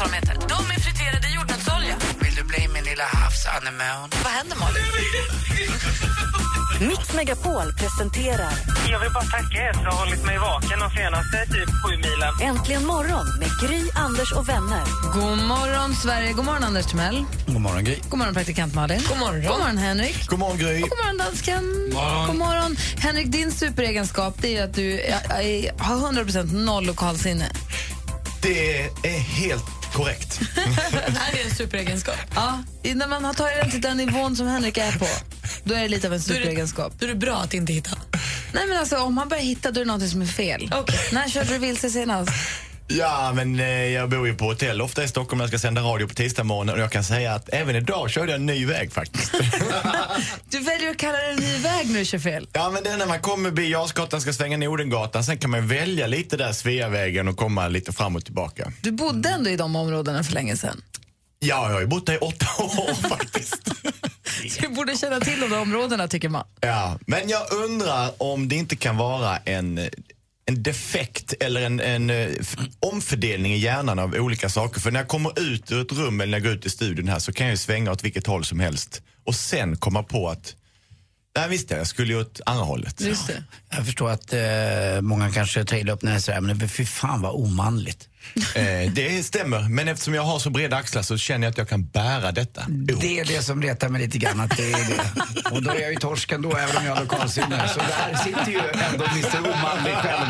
så de heter. De är friterade i jordnötsolja. Vill du bli min lilla havsanemon? Vad händer, Malin? Mix Megapol presenterar Jag vill bara tacka er för att ha hållit mig vaken de senaste typ sju milen. Äntligen morgon med Gry, Anders och vänner. God morgon, Sverige. God morgon, Anders Timell. God morgon, Gry. God morgon, praktikant Malin. God morgon, God morgon Henrik. God morgon, Gry. Och god morgon, dansken. God morgon. Henrik, din superegenskap det är att du är, är, har 100% noll lokalsinne. Det är helt korrekt. är det en superegenskap? Ja, när man har tagit den till den nivån som Henrik är på, då är det lite av en superegenskap. Då är det bra att inte hitta. Nej, men alltså, om man börjar hitta, då är det något som är fel. När körde du vilse senast? Ja, men eh, jag bor ju på hotell ofta i Stockholm när jag ska sända radio på tisdag morgon och jag kan säga att även idag körde jag en ny väg faktiskt. Du väljer att kalla det en ny väg när du kör fel. ja, men det är när man kommer vid Jarlsgatan ska svänga Nordengatan. Sen kan man välja lite där Sveavägen och komma lite fram och tillbaka. Du bodde ändå i de områdena för länge sedan. Ja, jag har ju bott där i åtta år faktiskt. Du borde känna till de där områdena, tycker man. Ja, men jag undrar om det inte kan vara en, en defekt eller en, en eh, omfördelning i hjärnan av olika saker. För när jag kommer ut ur ett rum eller när jag går ut i studion här så kan jag ju svänga åt vilket håll som helst och sen komma på att Nej visst det, jag skulle ju åt andra hållet. Just det. Jag förstår att eh, många kanske tar illa upp när jag säger men fy fan vad omanligt. Eh, det stämmer, men eftersom jag har så breda axlar så känner jag att jag kan bära detta. Det är det som retar mig lite grann att det är det. Och då är jag ju torsken då även om jag har lokalsinne. Så där sitter ju ändå Mr Omanlig själv.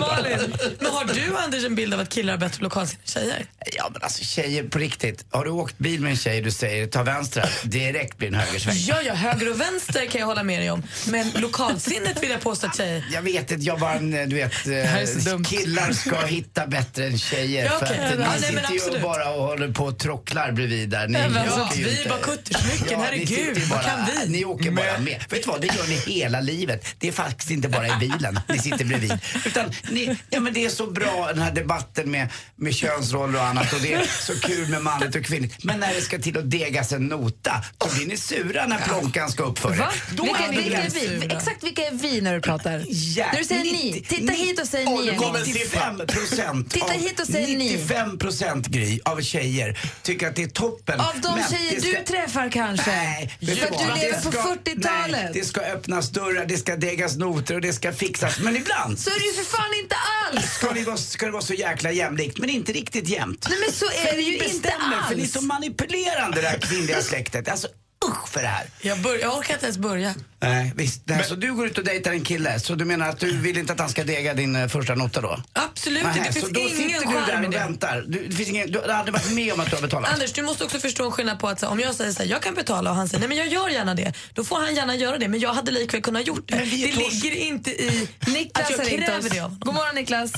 Malin, men har du Anders en bild av att killar har bättre lokalsinne än tjejer? Ja men alltså tjejer på riktigt. Har du åkt bil med en tjej du säger ta vänster direkt blir en högersväng. Ja, ja, höger och vänster kan jag hålla med dig om. Men lokalsinnet vill jag påstå att tjejer... Jag vet inte, jag bara, du vet, eh, killar ska hitta bättre än tjejer. Ja, för okej. att Ja, ni nej, sitter ju absolut. bara och håller på och trocklar bredvid där. Ni Ja, men åker alltså, vi är bara kuttersmycken, ni herregud, ju vad bara, kan vi? Ni åker bara med. Vet du vad, det gör ni hela livet. Det är faktiskt inte bara i bilen ni sitter bredvid. Utan ni, ja men det är så bra den här debatten med, med könsroller och annat och det är så kul med manligt och kvinnligt. Men när det ska till att degas en nota, då blir ni sura när plånkan ska upp för er. Vilka, är ni vilka är helt vi? sura. Exakt vilka är vi när du pratar? Ja, du säger ni, 90 titta hit och säg ni. nu en kommer gång. en siffra. 95 procent Titta hit och säg ni. 95 procent Gry av tjejer tycker att det är toppen. Av de Men tjejer ska- du träffar kanske? Nej, för att du lever Det på ska- 40-talet. Nej, det ska öppnas dörrar, det ska degas noter och det ska fixas. Men ibland Så är det ju för fan inte alls! ska det, vara, ska det vara så jäkla jämlikt, men inte riktigt jämnt. Nej men så är det ju inte bestämmer, för ni är alls. så manipulerande det här kvinnliga släktet. Alltså usch för det här. Jag, bör, jag orkar inte ens börja. Nej, visst. Det här, så du går ut och dejtar en kille, så du menar att du vill inte att han ska dega din eh, första nota då? Absolut inte. Nej, Det så finns då ingen sitter du där och väntar. Du, det finns ingen, du har aldrig varit med om att du har betalat? Anders, du måste också förstå en skillnad på att så, om jag säger så här, jag kan betala och han säger nej men jag gör gärna det. Då får han gärna göra det men jag hade likväl kunnat gjort det. Men Det tors- ligger inte i Niklas att jag kräver det av honom. God morgon Niklas.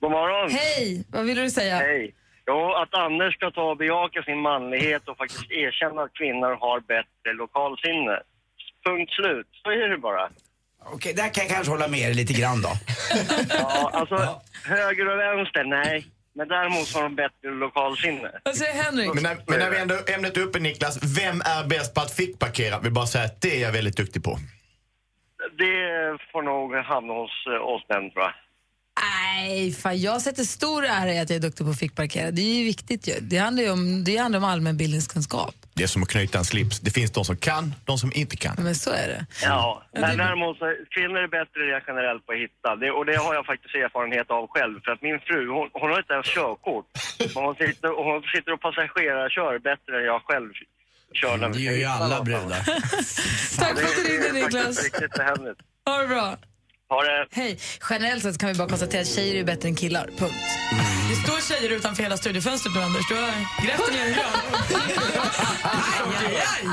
God morgon. Hej, vad vill du säga? Hej. Jo, att Anders ska ta och bejaka sin manlighet och faktiskt erkänna att kvinnor har bättre lokalsinne. Punkt slut. Så är det bara. Okej, där kan jag kanske hålla med er lite grann då. Ja, alltså, höger och vänster, nej. Men däremot har de bättre lokalsinne. Vad säger Henrik? Men när, men när vi ändå ämnet är uppe Niklas, vem är bäst på att fickparkera? Vi bara säga att det är jag väldigt duktig på. Det får nog hamna hos eh, oss män, tror jag. Nej, fan, jag sätter stor ära i att jag är duktig på att fickparkera. Det är ju viktigt ju. Det handlar ju om, det handlar om allmänbildningskunskap. Det är som att knyta en slips. Det finns de som kan, de som inte kan. Men så är det. Ja, men däremot så, kvinnor är bättre rent generellt på att hitta. Det, och det har jag faktiskt erfarenhet av själv. För att min fru, hon, hon har inte ens körkort. Men hon sitter, och hon sitter och passagerarkör bättre än jag själv kör. Det gör ju alla brudar. Tack för att du Det ringde är Niklas. faktiskt riktigt behändigt. Ha det bra. Ha det. Hej. Generellt sett kan vi bara konstatera att tjejer är bättre än killar. Punkt. Det står tjejer utanför hela studiofönstret nu, Anders. Du har grävt ner en gran.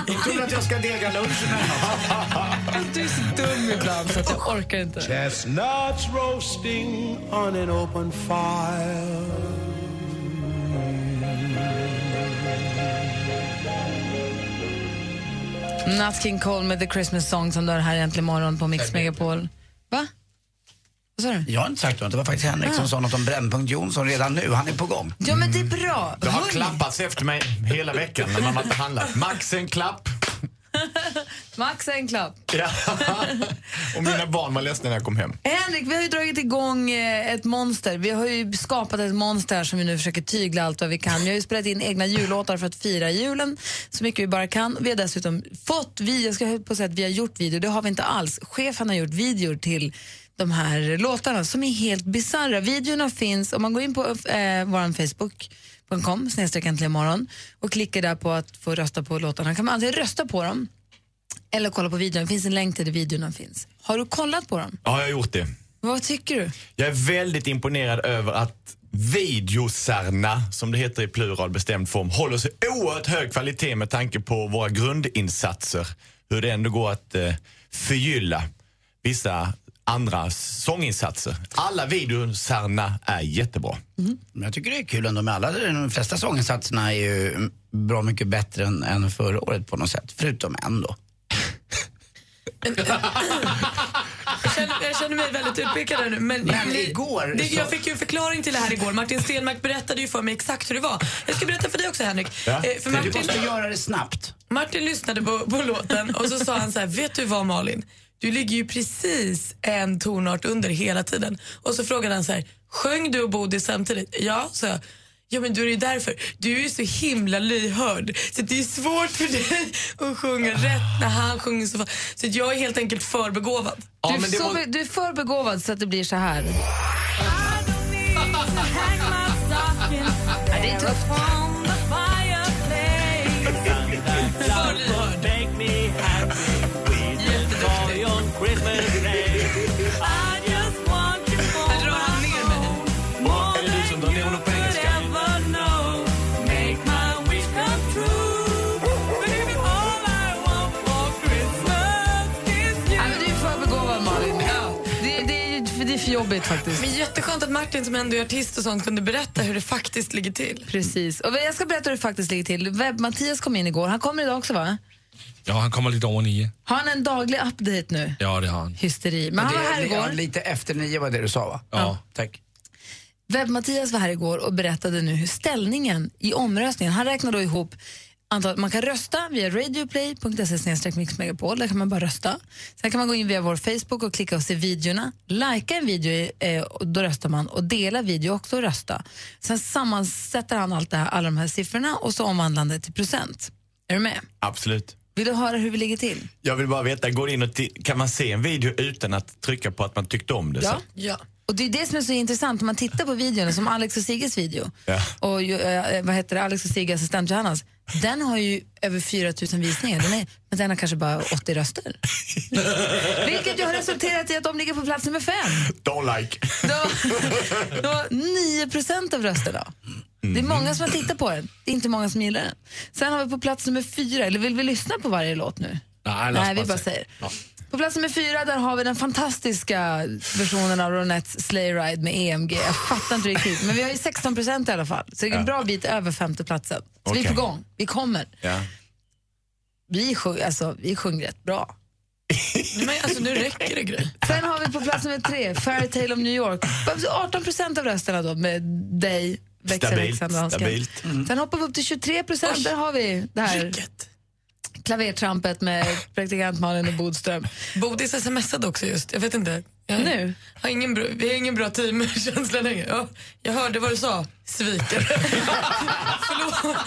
Jag tror att jag ska dega lunchen. Du är så dum ibland så att jag orkar inte. Chestnuts roasting on an open fire. Nat King Cole med The Christmas Song som du har här äntligen morgon på Mix Megapol. Va? Vad sa du? Jag har inte sagt något. Det var faktiskt Henrik som sa något om Brännpunkt Jonsson redan nu. Han är på gång. Ja, men det är bra. Det har Hörni, klappats efter mig hela veckan när man har inte handlat. Max en klapp. Max en klapp. Ja. Och mina barn var ledsna när jag kom hem. Henrik, vi har ju dragit igång eh, ett monster. Vi har ju skapat ett monster som vi nu försöker tygla allt vad vi kan. Vi har ju spelat in egna jullåtar för att fira julen så mycket vi bara kan. Vi har dessutom fått, vi, jag ska på att säga att vi har gjort video, det har vi inte alls. Chefen har gjort videor till de här låtarna som är helt bisarra. Videorna finns, om man går in på eh, vår Facebook.com snedstreck äntligen morgon och klickar där på att få rösta på låtarna kan man antingen rösta på dem eller kolla på videon. Det finns en länk till där videorna finns. Har du kollat på dem? Ja, jag har gjort det. Vad tycker du? Jag är väldigt imponerad över att videosarna, som det heter i plural bestämd form, håller sig oerhört hög kvalitet med tanke på våra grundinsatser. Hur det ändå går att eh, förgylla vissa andra sånginsatser. Alla videosarna är jättebra. Men jag tycker det är kul ändå med alla. De flesta sånginsatserna är ju bra mycket bättre än, än förra året på något sätt. Förutom en då. Jag känner, jag känner mig väldigt utpekad här nu. Men, Men igår Det, så- jag fick ju en förklaring till det här igår. Martin Stenmark berättade ju för mig exakt hur det var. Jag ska berätta för dig också Henrik. Ja. Eh, för Du Martin, måste göra det snabbt. Martin lyssnade på, på låten och så sa han så här, vet du vad Malin? Du ligger ju precis en tonart under hela tiden. Och så frågade han så här, sjöng du och Bodil samtidigt? Ja, så jag. Ja men då är ju därför. Du är ju så himla lyhörd så det är svårt för dig att sjunga rätt när han sjunger så Så att jag är helt enkelt för begåvad. du, är så, be- du är för begåvad så att det blir så här. Ja, det är tufft. Jobbigt faktiskt. Men jätteskönt att Martin som ändå är artist och sånt kunde berätta hur det faktiskt ligger till. Precis. Och jag ska berätta hur det faktiskt ligger till. Webb-Mattias kom in igår. Han kommer idag också va? Ja, han kommer lite över nio. Har han en daglig update nu? Ja, det har han. Hysteri. Men han det, var här det- igår. ja, Lite efter nio var det du sa va? Ja. Tack. Webb-Mattias var här igår och berättade nu hur ställningen i omröstningen, han räknade då ihop antalet, man kan rösta via radioplay.se mixmegapol, där kan man bara rösta. Sen kan man gå in via vår Facebook och klicka och se videorna, Lajka en video, eh, då röstar man och dela video också och rösta. Sen sammansätter han allt det här, alla de här siffrorna och så omvandlar han det till procent. Är du med? Absolut. Vill du höra hur vi ligger till? Jag vill bara veta, går in och kan man se en video utan att trycka på att man tyckte om det? Ja. Så? Ja. Och det är det som är så intressant, om man tittar på videon som Alex och Sigges video Ja. och ju, eh, vad heter det, Alex och Sigge, assistent Johannas, den har ju över 4 000 visningar, den är, men den har kanske bara 80 röster. Vilket ju har resulterat i att de ligger på plats nummer fem. Don't like. Då, då 9 procent av rösterna. Det är många som har tittat på den, det är inte många som gillar den. Sen har vi på plats nummer fyra, eller vill vi lyssna på varje låt nu? Nej, Nej, vi bara säger. På plats nummer fyra där har vi den fantastiska versionen av Ronettes Sleigh Ride med EMG. Jag fattar inte riktigt, men vi har ju 16 procent i alla fall. Så det är en bra bit över femteplatsen. Så vi är på gång, vi kommer. Ja. Vi, sjung, alltså, vi sjunger rätt bra. Men alltså nu räcker det Gry. Sen har vi på plats nummer tre, Fairytale of New York. 18 procent av rösterna då med dig, växer Stabilt, Alexander Hansken. stabilt. Sen hoppar vi upp till 23 procent, där har vi det här Vilket? Klavertrampet med praktikant Malin och Bodström. Bodis smsade också just. Jag vet inte. Jag Nu? Har ingen bra, vi har ingen bra teamkänsla längre. Ja, jag hörde vad du sa. Sviker. Förlåt.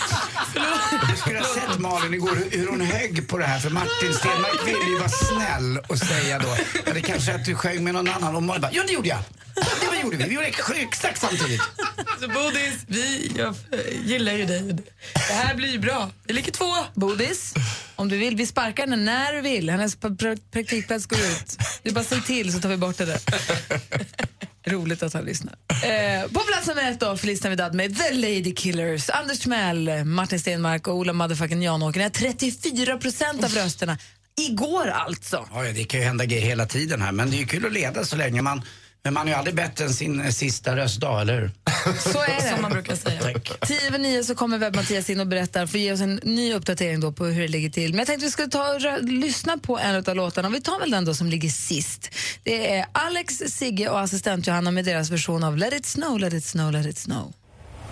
Förlåt. Du skulle ha sett Malin igår hur- hon högg på det här för Martin Stenmarck ville ju vara snäll och säga då ja, det kanske är att du sjöng med någon annan och Malin bara ja det gjorde jag. Det var- gjorde vi. Vi gjorde exakt samtidigt. Så Bodis, vi, jag gillar ju dig. Det här blir ju bra. Vi ligger två. Bodis, om du vill, vi sparkar henne när du vill. Hennes praktikplats går ut. Du bara säg till så tar vi bort det där. Roligt att han lyssnar. Eh, på plats nummer ett då, Feliz Navidad med The Lady Killers. Anders Mell, Martin Stenmark och Ola motherfucking Janåker. Ni har 34 procent av rösterna. Igår alltså. Ja, ja, det kan ju hända grejer hela tiden här, men det är ju kul att leda så länge man men man är ju aldrig bättre än sin eh, sista röstdag, eller hur? Så är det. Som man brukar säga. Tack. 10 över 9 så kommer webb-Mattias in och berättar för att ge oss en ny uppdatering då på hur det ligger till. Men jag tänkte vi skulle ta och rö- lyssna på en av låtarna. Vi tar väl den då som ligger sist. Det är Alex, Sigge och assistent Johanna med deras version av Let it snow, let it snow, let it snow.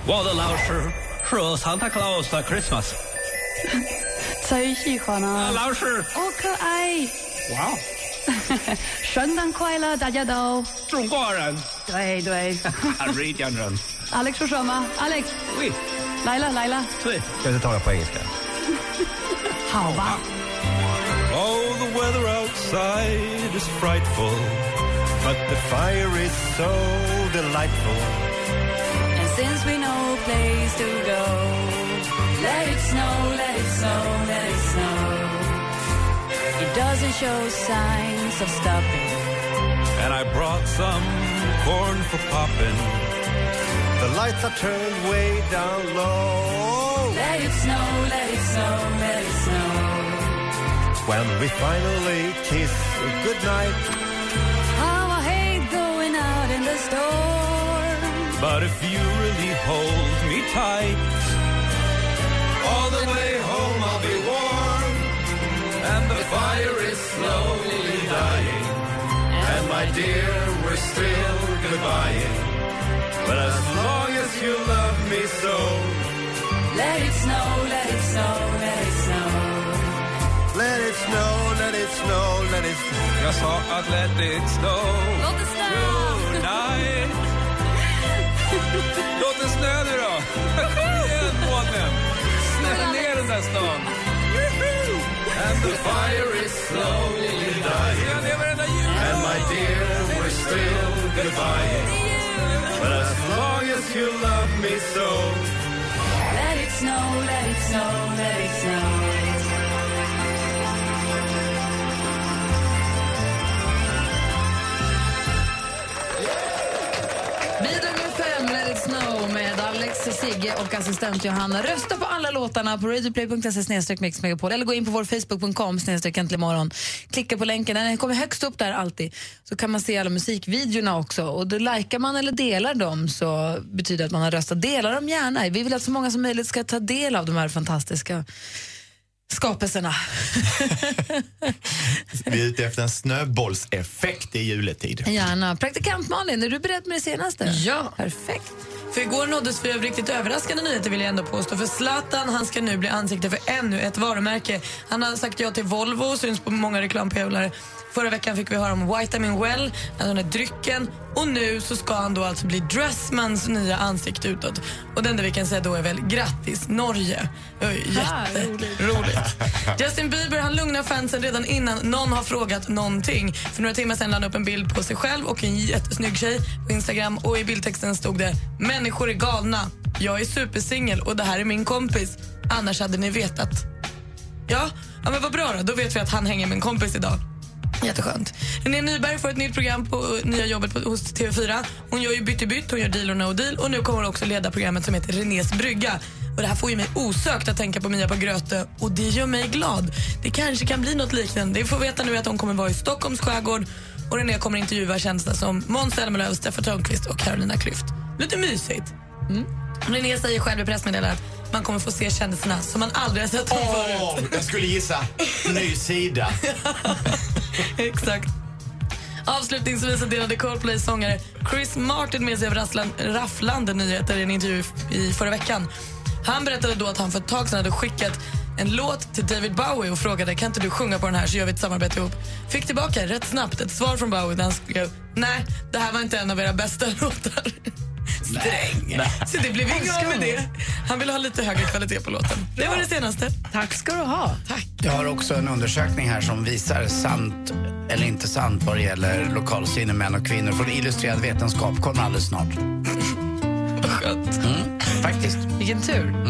我的老师说 Santa Claus 的 Christmas。最喜欢啊！老师，好可爱！哇哦， 圣诞快乐，大家都。中国人，对对。瑞典人， Alex 说什么？Alex，喂，来了来了。对，这次tar jag på engelska. 好吧。 Oh, the weather outside is frightful, but the fire is so delightful. And since we know a place to go, let it snow, let it snow, let it snow. it doesn't show signs of stopping. And I brought some corn for popping. The lights are turned way down low. Let it snow, let it snow, let it snow. When we finally kiss goodnight. How I hate going out in the storm. But if you really hold me tight, all the way fire is slowly dying. And my dear, we're still goodbying. But as long as you love me so, Let it snow, let it snow, let it snow. let it snow, let it snow, let it snow. Jag sa att let it snow. Låt det snöa! Good night. Låt det snö nu då. Kom igen, månen. Snälla ner den där stan. And the fire is slowly dying. And my dear, we're still goodbying. But as long as you love me so, Let it snow, let it snow, let it snow. Alex, Sigge och assistent Johanna. Rösta på alla låtarna på radioplay.se mixmegapol eller gå in på vår facebook.com imorgon. Klicka på länken, den kommer högst upp där alltid. Så kan man se alla musikvideorna också. Och då likar man eller delar dem så betyder det att man har röstat. Dela dem gärna. Vi vill att så många som möjligt ska ta del av de här fantastiska skapelserna. Vi är ute efter en snöbollseffekt i juletid. Gärna. Praktikant Malin, är du beredd med det senaste? Ja. Perfekt. För igår nåddes vi av riktigt överraskande nyheter vill jag ändå påstå. För Zlatan han ska nu bli ansikte för ännu ett varumärke. Han har sagt ja till Volvo och syns på många reklampelare. Förra veckan fick vi höra om Vitamin Well, alltså den här drycken. Och nu så ska han då alltså bli Dressmans nya ansikte utåt. Och det enda vi kan säga då är väl grattis Norge. Oj, Jätteroligt. Justin Bieber han lugnar fansen redan innan någon har frågat någonting. För några timmar sedan lade han upp en bild på sig själv och en jättesnygg tjej på Instagram. Och i bildtexten stod det “Människor är galna. Jag är supersingel och det här är min kompis. Annars hade ni vetat.” Ja, ja men vad bra då. Då vet vi att han hänger med en kompis idag. Jätteskönt. René Nyberg får ett nytt program på uh, nya jobbet på, hos TV4. Hon gör ju Bytt i bytt, hon gör Deal or no deal och nu kommer hon också leda programmet som heter Renés brygga. Och det här får ju mig osökt att tänka på Mia på Grötö och det gör mig glad. Det kanske kan bli något liknande. Vi får veta nu att hon kommer vara i Stockholms skärgård och René kommer intervjua kändisar som Måns Zelmerlöw, Steffan Törnqvist och Carolina Klüft. Lite mysigt. Mm. René säger själv i pressmeddelandet att man kommer få se kändisarna som man aldrig har sett dem Åh, förut. jag skulle gissa ny sida. Exakt. Avslutningsvis delade Coldplays sångare Chris Martin med sig av rasslan- rafflande nyheter i en intervju i förra veckan. Han berättade då att han för ett tag sedan hade skickat en låt till David Bowie och frågade kan inte du sjunga på den här så gör vi ett samarbete ihop. Fick tillbaka rätt snabbt ett svar från Bowie där han skrev nej, det här var inte en av era bästa låtar. Sträng. Så det blev inget av med det. Han ville ha lite högre kvalitet på låten. Det var det senaste. Tack ska du ha. Tack. Jag har också en undersökning här som visar sant eller inte sant vad det gäller lokalsinne män och kvinnor. Från Illustrerad vetenskap kommer alldeles snart. Skönt. Mm, faktiskt. Vilken tur. Mm.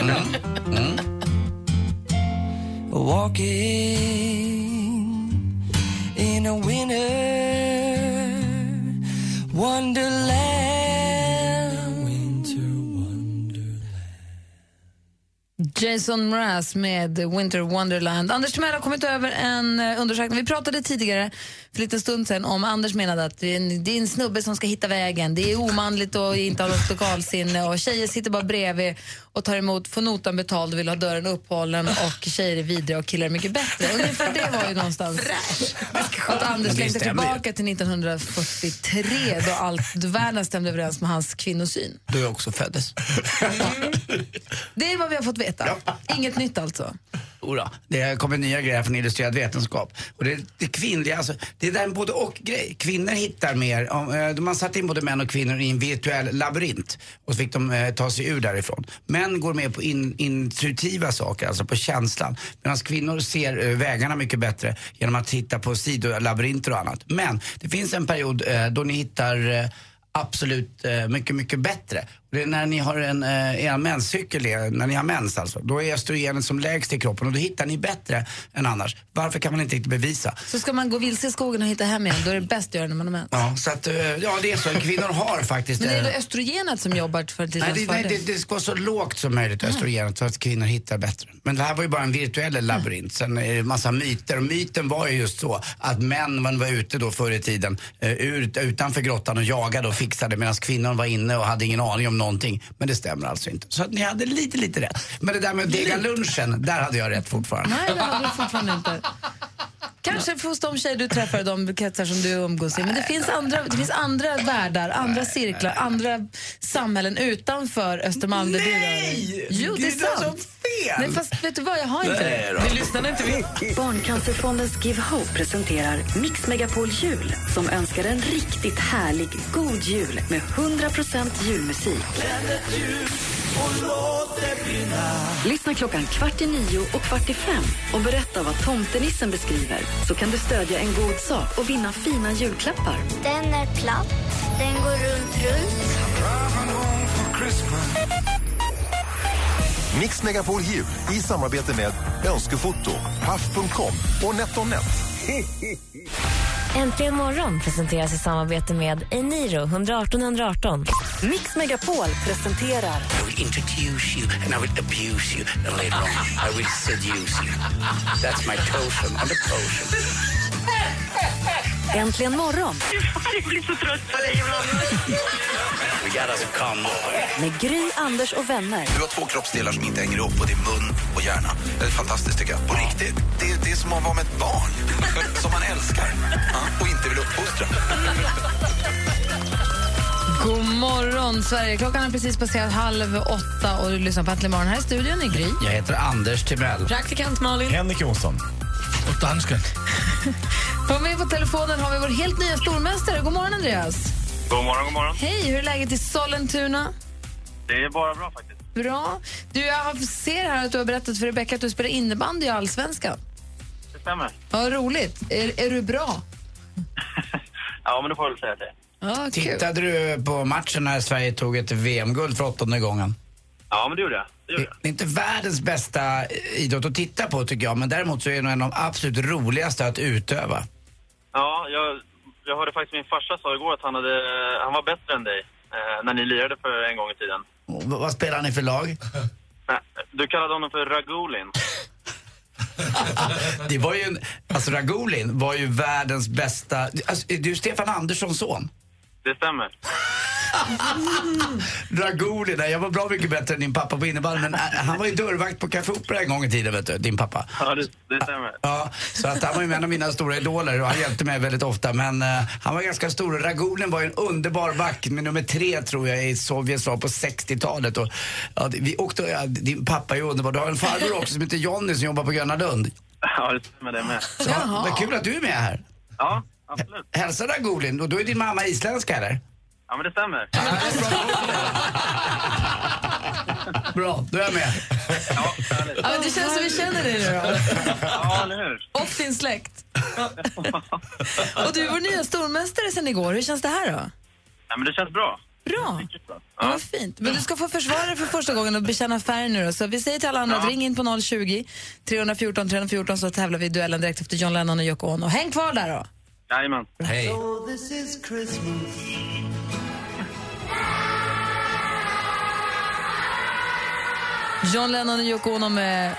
Mm. Mm. Walking in a winter wonderland. Jason Mraz med Winter Wonderland. Anders Timell har kommit över en eh, undersökning. Vi pratade tidigare, för en liten stund sedan, om Anders menade att det är, en, det är en snubbe som ska hitta vägen. Det är omanligt och inte har något lokalsinne och tjejer sitter bara bredvid och tar emot, får notan betald och vill ha dörren upphållen och tjejer är vidriga och killar är mycket bättre. Ungefär det var ju någonstans att Anders längtar tillbaka till 1943 då allt världen stämde överens med hans kvinnosyn. Då jag också föddes. Det är vad vi har fått veta. Inget nytt alltså. Jodå, det kommer nya grejer från illustrerad vetenskap. Och det, det kvinnliga, alltså, det är där en både och-grej. Kvinnor hittar mer, om, eh, man satte in både män och kvinnor i en virtuell labyrint och så fick de eh, ta sig ur därifrån. Män går mer på in, intuitiva saker, alltså på känslan. Medan kvinnor ser eh, vägarna mycket bättre genom att titta på sidolabyrinter och annat. Men det finns en period eh, då ni hittar eh, absolut eh, mycket, mycket bättre. När ni har en, eh, er menscykel, är- när ni har mens alltså. Då är östrogenet som lägst i kroppen och då hittar ni bättre än annars. Varför kan man inte riktigt bevisa? Så ska man gå vilse i skogen och hitta hem igen, då är det bäst att göra när man har mens. Ja, så att, eh, ja det är så. Kvinnor har faktiskt... Men det är eh, det östrogenet som jobbar för att Nej, det, nej det, det ska vara så lågt som möjligt östrogenet så att kvinnor hittar bättre. Men det här var ju bara en virtuell labyrint. Sen är det massa myter. Och myten var ju just så att män man var ute då förr i tiden eh, ut, utanför grottan och jagade och fixade medan kvinnor var inne och hade ingen aning om någonting. Men det stämmer alltså inte. Så att ni hade lite, lite rätt. Men det där med att dega lunchen, där hade jag rätt fortfarande. Nej, det hade du fortfarande inte. Kanske hos de tjejer du träffar och de kretsar som du umgås i. Men det finns andra, det finns andra världar, andra cirklar, andra samhällen utanför Östermalm. dig. Jo, det är sant. fel! Nej, fast vet du vad, jag har inte Nej det. Vi lyssnade inte vi. Barncancerfondens Give Hope presenterar Mix Megapol Jul som önskar en riktigt härlig, god jul med 100% julmusik. Lyssna klockan kvart i nio och kvart i fem och berätta vad tomtenissen beskriver så kan du stödja en god sak och vinna fina julklappar. Den är platt, den går runt, runt. Mix Megapol Jul i samarbete med Önskefoto, Paff.com och NetOnNet. Äntligen morgon presenteras i samarbete med Eniro 118 118. Mix Megapol presenterar I will introduce you and I will abuse you and later on I will seduce you. That's my potion on the potion. Äntligen morgon Jag blir så trött på dig ibland. We got us a condom. med Gry, Anders och vänner. Du har två kroppsdelar som inte hänger ihop och det är mun och hjärna. Det är fantastiskt tycker jag. På riktigt. Det är, det är som att vara med ett barn. som man älskar och inte vill uppfostra. God morgon, Sverige. Klockan är precis passerat halv åtta och du lyssnar på Äntligen morgon. Här i studion i Gry. Jag heter Anders Timell. Praktikant Malin. Henrik Jonsson. Och dansken. På med på telefonen har vi vår helt nya stormästare. God morgon, Andreas. God morgon, god morgon. Hej, hur är läget i Sollentuna? Det är bara bra faktiskt. Bra. Du, jag ser här att du har berättat för Rebecca att du spelar innebandy i Allsvenskan. Det stämmer. Vad roligt. Är, är du bra? Ja, men då får väl säga det. Ja. Tittade du på matchen när Sverige tog ett VM-guld för åttonde gången? Ja, men det gjorde jag. Det gjorde jag. Det är inte världens bästa idrott att titta på tycker jag, men däremot så är det en av de absolut roligaste att utöva. Ja, jag, jag hörde faktiskt min farsa sa igår att han, hade, han var bättre än dig eh, när ni lirade för en gång i tiden. Och vad spelar ni för lag? Nej, Du kallade honom för Ragulin. Det var ju en, alltså Ragulin var ju världens bästa, alltså, är du Stefan Anderssons son? Det stämmer. Ragulin, nej, jag var bra mycket bättre än din pappa på innebandy, men äh, han var ju dörrvakt på Café Opera en gång i tiden vet du, din pappa. Ja, det, det stämmer. Ja, så att han var ju en av mina stora idoler och han hjälpte mig väldigt ofta. Men eh, han var ganska stor. Ragulin var ju en underbar back, med nummer tre tror jag i Sovjet var på 60-talet. Och, ja, vi åkte, ja, din pappa är ju underbar. Du har en farbror också som heter Jonny som jobbar på Gröna Lund. Ja, det stämmer det med. Så, vad kul att du är med här. Ja, absolut. Hälsa Ragulin. Och då är din mamma isländska eller? Ja, men det stämmer. Bra, då är jag med. Ja, men det känns som vi känner dig nu då. Ja, eller hur? Och din släkt. Och du är vår nya stormästare sen igår. Hur känns det här då? Ja, men det känns bra. Bra. Ja, vad fint. Men du ska få försvara dig för första gången och bekänna färg nu då. Så vi säger till alla andra att Ja. ring in på 020 314 314 så tävlar vi i duellen direkt efter John Lennon och Yoko Ono. Häng kvar där då. Jajamän. Hej. this John Lennon och Yoko Ono med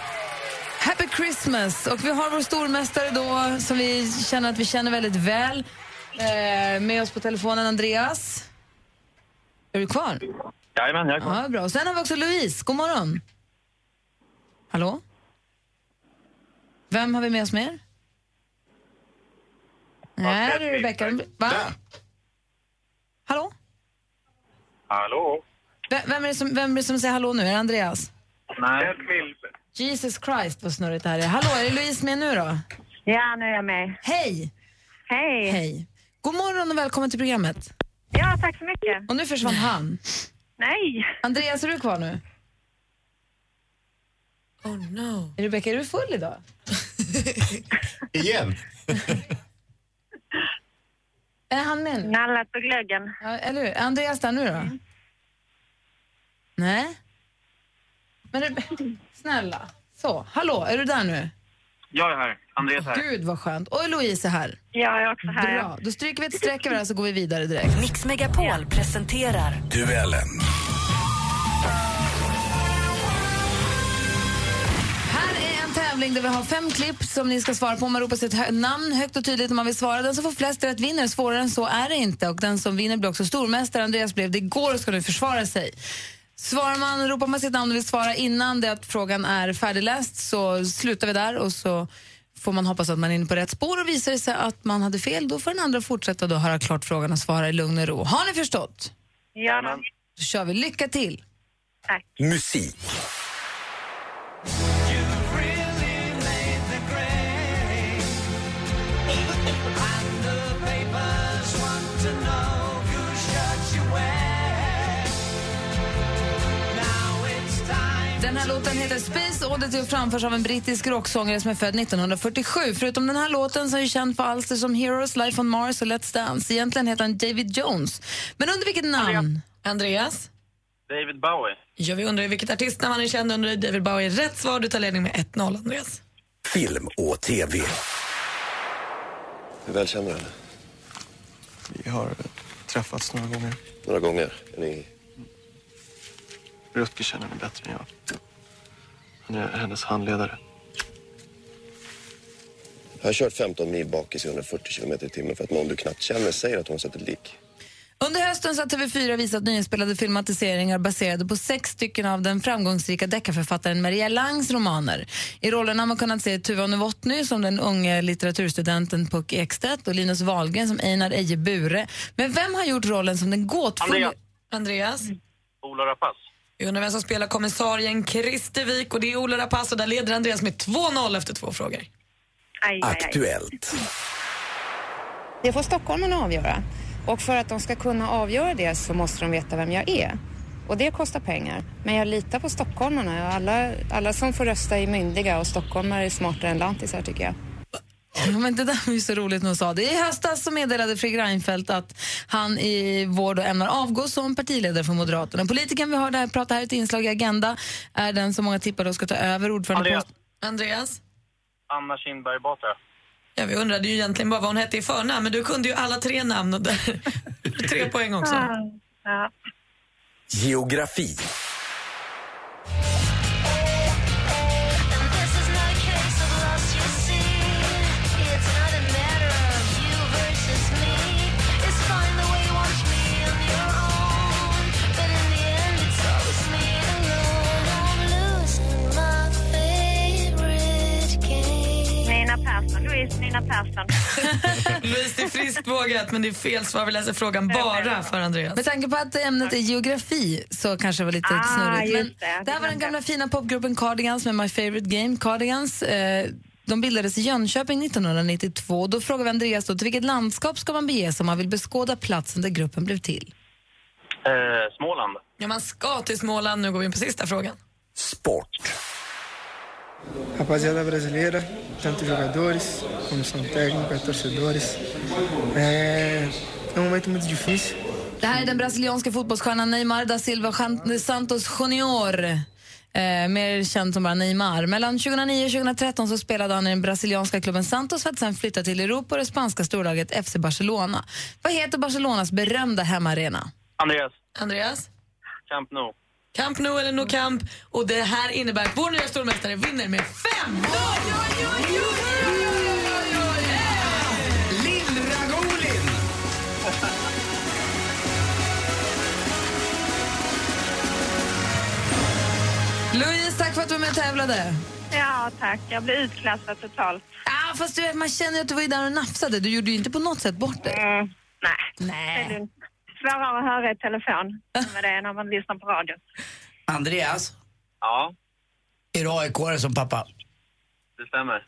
Happy Christmas. Och vi har vår stormästare då som vi känner att vi känner väldigt väl. Eh, med oss på telefonen, Andreas. Är du kvar? Jajamän, jag är kvar. Ja, bra. Och sen har vi också Louise. God morgon. Hallå? Vem har vi med oss mer? Nej, det är Rebecka. Va? Hallå? Hallå? V- Vem är, som, vem är det som säger hallå nu? Är det Andreas? Nej. Jesus Christ vad snurrigt det här är. Hallå, är Louise med nu då? Ja, nu är jag med. Hej! Hej. Hej. God morgon och välkommen till programmet. Ja, tack så mycket. Och nu försvann han. Nej. Andreas, är du kvar nu? Oh no. Rebecka, är du full idag? Igen? Är han med nu? Nallat på glöggen. Ja, eller hur? Är Andreas där nu då? Nej? Men snälla. Så, hallå, är du där nu? Jag är här. Andreas här. Gud vad skönt. Och Louise är här. Ja, jag är också här. Bra, då stryker vi ett streck över det här så går vi vidare direkt. Mix Megapol presenterar Duellen. Här är en tävling där vi har fem klipp som ni ska svara på. Man ropar sitt hö- namn högt och tydligt om man vill svara. Den som får flest rätt vinner. Svårare än så är det inte. Och den som vinner blir också stormästare. Andreas blev det igår och ska nu försvara sig. Svarar man, ropar man sitt namn och vill svara innan det att frågan är färdigläst så slutar vi där och så får man hoppas att man är inne på rätt spår och visar det sig att man hade fel då får den andra fortsätta då höra klart frågan och svara i lugn och ro. Har ni förstått? Ja, då. Kör vi. Lycka till! Musik. Här låten heter Space Oddity och framförs av en brittisk rocksångare som är född 1947. Förutom den här låten så är han känd för alster som Heroes, Life on Mars och Let's Dance. Egentligen heter han David Jones. Men under vilket namn? Andreas? David Bowie. Ja, vi undrar vilket artistnamn han är känd under. David Bowie. Rätt svar. Du tar ledning med 1-0, Andreas. Film och TV. Hur väl känner du henne? Vi har träffats några gånger. Några gånger. Är ni... Rutger känner henne bättre än jag. Han är hennes handledare. Jag har kört 15 mil bakis i 140 kilometer i timmen för att någon du knappt känner säger att hon sett ett lik. Under hösten så har TV4 visat nyinspelade filmatiseringar baserade på sex stycken av den framgångsrika deckarförfattaren Maria Langs romaner. I rollerna har man kunnat se Tuva Novotny som den unge litteraturstudenten Puck Ekstedt och Linus Wahlgren som Einar Eje Bure. Men vem har gjort rollen som den gåtfulla... Andreas. Andreas? Ola Rapace. Vi undrar vem som spelar kommissarien Christer Wik och det är Ola Rapace och där leder Andreas med 2-0 efter två frågor. Aktuellt. Det får stockholmarna avgöra. Och för att de ska kunna avgöra det så måste de veta vem jag är. Och det kostar pengar. Men jag litar på stockholmarna. Alla, alla som får rösta är myndiga och stockholmare är smartare än lantisar tycker jag. Ja, men det där var ju så roligt när hon sa det. I höstas så meddelade Fredrik Reinfeldt att han i vår då ämnar avgå som partiledare för Moderaterna. Politikern vi har där pratar här i ett inslag i Agenda är den som många tippar då ska ta över ordförandeposten. Andreas? Anna Kinberg Batra. Ja, vi undrade ju egentligen bara vad hon hette i förnamn, men du kunde ju alla tre namn och där tre poäng också. Ja. Geografi. Louise Nina Persson. Louise, det är friskt vågat, men det är fel svar. Vi läser frågan bara för Andreas. Med tanke på att ämnet är geografi så kanske det var lite Ah, snurrigt. Men det. det här var den gamla fina popgruppen Cardigans med My Favorite Game. Cardigans eh, de bildades i Jönköping 1992. Då frågar vi Andreas då, till vilket landskap ska man bege sig om man vill beskåda platsen där gruppen blev till? Eh, Småland. Ja, man ska till Småland. Nu går vi in på sista frågan. Rapaziada brasileira, tanto jogadores, comissão técnica, torcedores. É, é um momento muito difícil. Det här är den brasilianska fotbollsstjärnan Neymar da Silva Santos Junior. Eh, mer känd som bara Neymar. Mellan 2009 och 2013 så spelade han i den brasilianska klubben Santos för att sen flytta till Europa och det spanska storlaget FC Barcelona. Vad heter Barcelonas berömda hemmaarena? Andreas. Andreas? Camp Nou. Camp Nou eller No Camp. Och det här innebär att vår nya stormästare vinner med 5 Lill-Ragolin! Louise, tack för att du var med och tävlade. Ja, tack. Jag blev utklassad totalt. Ah, fast du, man känner ju att du var där och nafsade. Du gjorde ju inte på något sätt bort dig. Mm, nej. Nej. Det. Svårare att höra i telefon än vad det är när man lyssnar på radio. Andreas, Ja, är du aik som pappa? det stämmer.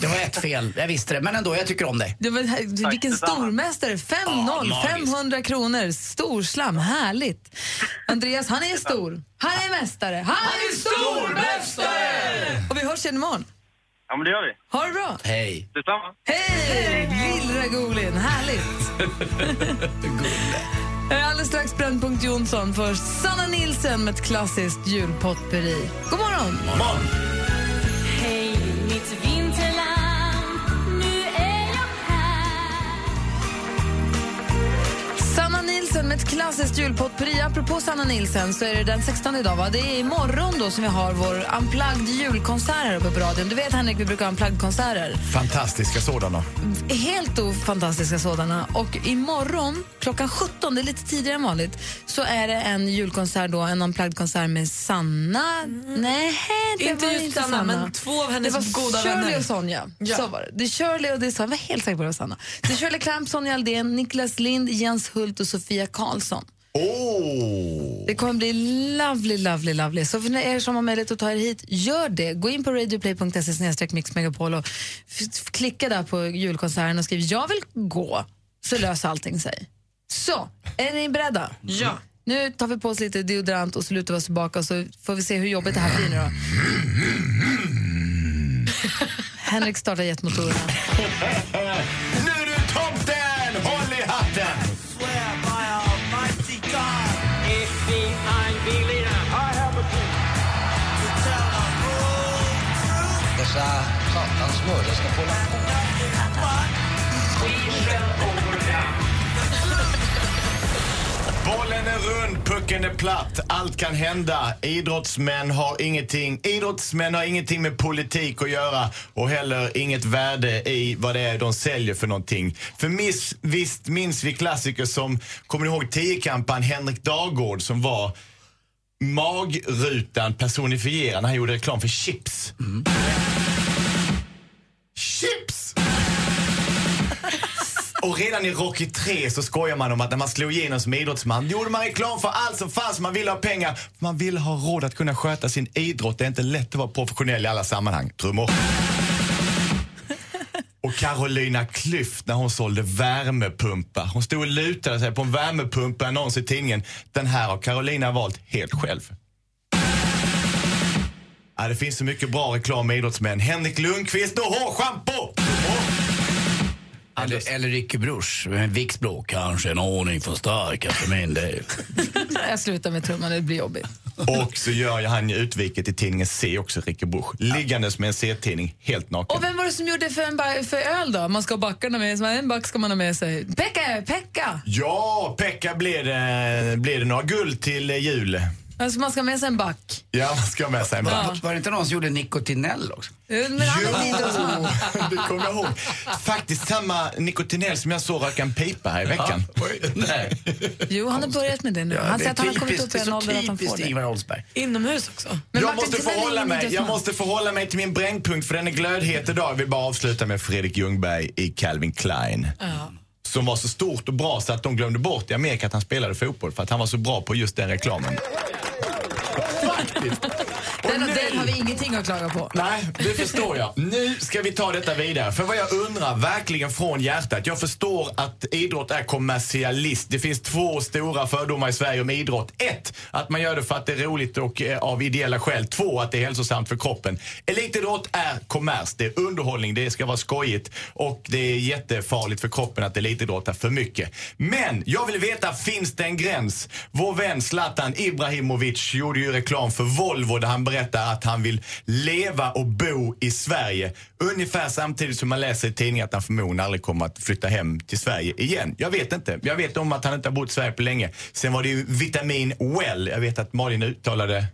Det var ett fel, jag visste det. Men ändå, jag tycker om dig. Det var, vilken stormästare! 5-0, Ja, magiskt. 500 kronor. Storslam, härligt. Andreas, han är stor. Han är mästare. Han är stormästare! Och vi hörs igen imorgon. Ja, men det gör vi. Ha det bra. Hej. Detsamma. Hej! Lill-Ragolin, härligt. Alldeles strax Brännpunkt Jonsson för Sanna Nilsen med ett klassiskt julpotpurri. God morgon! Morgon. Hej, mitt ett klassiskt julpotpurri. Apropå Sanna Nilsen så är det den 16 idag. Va? Det är imorgon då som vi har vår unplugged julkonsert här uppe på radion. Du vet Henrik, vi brukar ha unplugged-konserter. Fantastiska sådana. Helt fantastiska sådana. Och imorgon klockan 17, det är lite tidigare än vanligt, så är det en julkonsert då, en unplugged-konsert med Sanna. Nej, det Inte var just inte Sanna, Sanna. men två av hennes det var goda Shirley vänner. och Sonja. Ja. Så var det. Det är Shirley och det är Sonja. Jag var helt säker på att det var Sanna. Det är Shirley Clamp, Sonja Aldén, Niklas Lind, Jens Hult och Sofia Karlsson. Oh. Det kommer bli lovely, lovely, lovely. Så för er som har möjlighet att ta er hit, gör det. Gå in på radioplay.se mixmegapol och klicka där på julkonserten och skriv jag vill gå, så löser allting sig. Så, är ni beredda? Ja. Nu tar vi på oss lite deodorant och så lutar vi oss tillbaka så får vi se hur jobbigt det här blir nu då. Henrik startar jetmotorerna. Bollen är rund, pucken är platt. Allt kan hända. Idrottsmän har ingenting, idrottsmän har ingenting med politik att göra och heller inget värde i vad det är de säljer för någonting. För miss, visst minns vi klassiker som, kommer ni ihåg tiokampan Henrik Dagård som var magrutan personifierad när han gjorde reklam för chips. Chips! Och redan i Rocky 3 så skojar man om att när man slog igenom som idrottsman gjorde man reklam för allt som fanns. Man ville ha pengar. Man ville ha råd att kunna sköta sin idrott. Det är inte lätt att vara professionell i alla sammanhang. Trummor. Och Carolina Klüft när hon sålde värmepumpar. Hon stod och lutade sig på en värmepump, en annons i tidningen. Den här har Carolina valt helt själv. Ja, det finns så mycket bra reklam med idrottsmän. Henrik Lundqvist och hårschampo! Eller, eller Ricky Bruch, Vicks blå. Kanske en aning för starka för min del. Jag slutar med trumman, det blir jobbigt. Och så gör ju han utviket i tidningen C också, Ricky Busch. Liggandes med en C-tidning, helt naken. Och vem var det som gjorde för, en för öl då? Man ska ha backarna med sig, en back ska man ha med sig. Pekka, Pekka! Ja, Pekka blir det, blir det några guld till jul. Alltså man ska med sig en back. Ja, man ska ha med sig en Ja. back. Var det inte någon som gjorde Nicotinell också? Men han idrottsman. det kommer jag ihåg. Faktiskt samma nikotinell som jag såg röka en pipa här i veckan. Nej. Jo, han har börjat med det nu. han det säger att han har kommit upp i en ålder att han får det. Ingvar Oldsberg. Inomhus också. Men jag måste, förhålla mig, jag måste förhålla mig till min brännpunkt för den är glödhet idag. Jag vill bara avsluta med Fredrik Ljungberg i Calvin Klein. Som var så stort och bra så att de glömde bort i Amerika att han spelade fotboll för att han var så bra på just den reklamen. Faktiskt. Den, den har vi ingenting att klaga på. Nej, det förstår jag. Nu ska vi ta detta vidare. För vad jag undrar, verkligen från hjärtat. Jag förstår att idrott är kommersialist. Det finns två stora fördomar i Sverige om idrott. Ett, att man gör det för att det är roligt och eh, av ideella skäl. Två, att det är hälsosamt för kroppen. Elitidrott är kommers, det är underhållning, det ska vara skojigt och det är jättefarligt för kroppen att elitidrotta för mycket. Men jag vill veta, finns det en gräns? Vår vän Zlatan Ibrahimovic gjorde ju reklam för Volvo där han berättar att han vill leva och bo i Sverige. Ungefär samtidigt som man läser i tidningen att han förmodligen aldrig kommer att flytta hem till Sverige igen. Jag vet inte. Jag vet om att han inte har bott i Sverige på länge. Sen var det ju vitamin well. Jag vet att Malin uttalade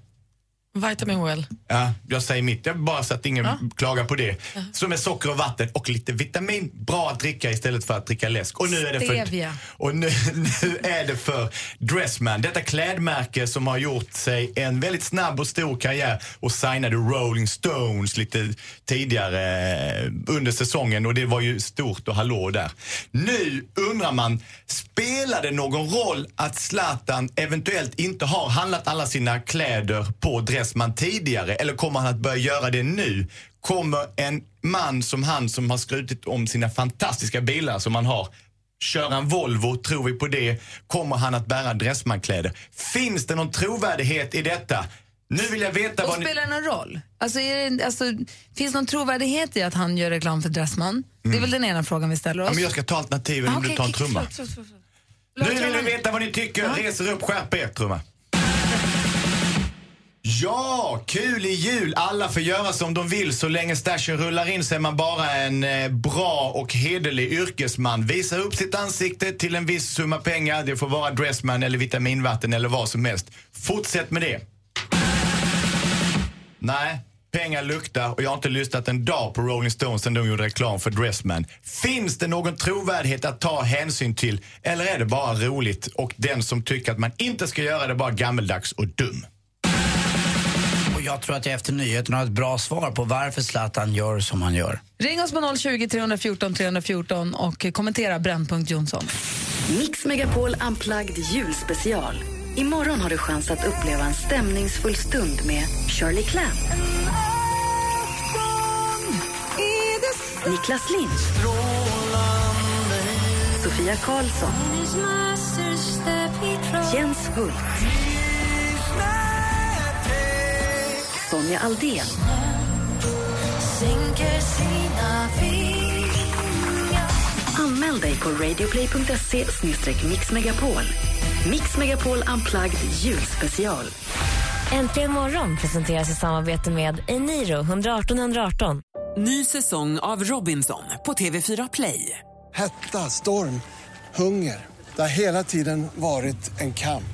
Vitamin well. Ja, jag säger mitt. Jag bara så att ingen Ja. klagar på det. Som är socker och vatten och lite vitamin. Bra att dricka istället för att dricka läsk. Och nu är det för, Stevia. och nu, nu är det för Dressman. Detta klädmärke som har gjort sig en väldigt snabb och stor karriär och signade Rolling Stones lite tidigare eh, under säsongen och det var ju stort och hallå där. Nu undrar man, spelar det någon roll att Zlatan eventuellt inte har handlat alla sina kläder på Dressman tidigare eller kommer han att börja göra det nu? Kommer en man som han som har skrutit om sina fantastiska bilar som han har köra en Volvo, tror vi på det? Kommer han att bära Dressman-kläder? Finns det någon trovärdighet i detta? Nu vill jag veta Och vad ni... spelar det någon roll? Alltså, det, alltså, finns någon trovärdighet i att han gör reklam för Dressman? Det är väl den ena frågan vi ställer oss. Ja, men jag ska ta alternativen Ah, om du okej, tar en okej, trumma. förlåt, förlåt, förlåt. Nu vill vi veta vad ni tycker. Reser upp, skärp er, trumma. Ja, kul i jul. Alla får göra som de vill så länge stashen rullar in så är man bara en eh, bra och hederlig yrkesman. Visa upp sitt ansikte till en viss summa pengar. Det får vara Dressman eller vitaminvatten eller vad som helst. Fortsätt med det. Nej, pengar luktar och jag har inte lyssnat en dag på Rolling Stones sen de gjorde reklam för Dressman. Finns det någon trovärdighet att ta hänsyn till eller är det bara roligt och den som tycker att man inte ska göra det är bara gammeldags och dum? Jag tror att jag efter nyheten har ett bra svar på varför Zlatan gör som han gör. Ring oss på 020 314 314 och kommentera Brännpunkt Jonsson. Mix Megapol Unplugged julspecial. Imorgon har du chans att uppleva en stämningsfull stund med Shirley Clamp. Niklas Lind. Sofia Karlsson. Jens Hult. Sonja Aldén. Anmäl dig på radioplay.se mixmegapol. Mix Megapol Unplugged julspecial. Äntligen morgon presenteras i samarbete med Eniro 118 118. Ny säsong av Robinson på TV4 Play. Hetta, storm, hunger. Det har hela tiden varit en kamp.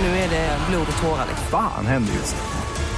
Nu är det blod och tårar. Fan händer just nu.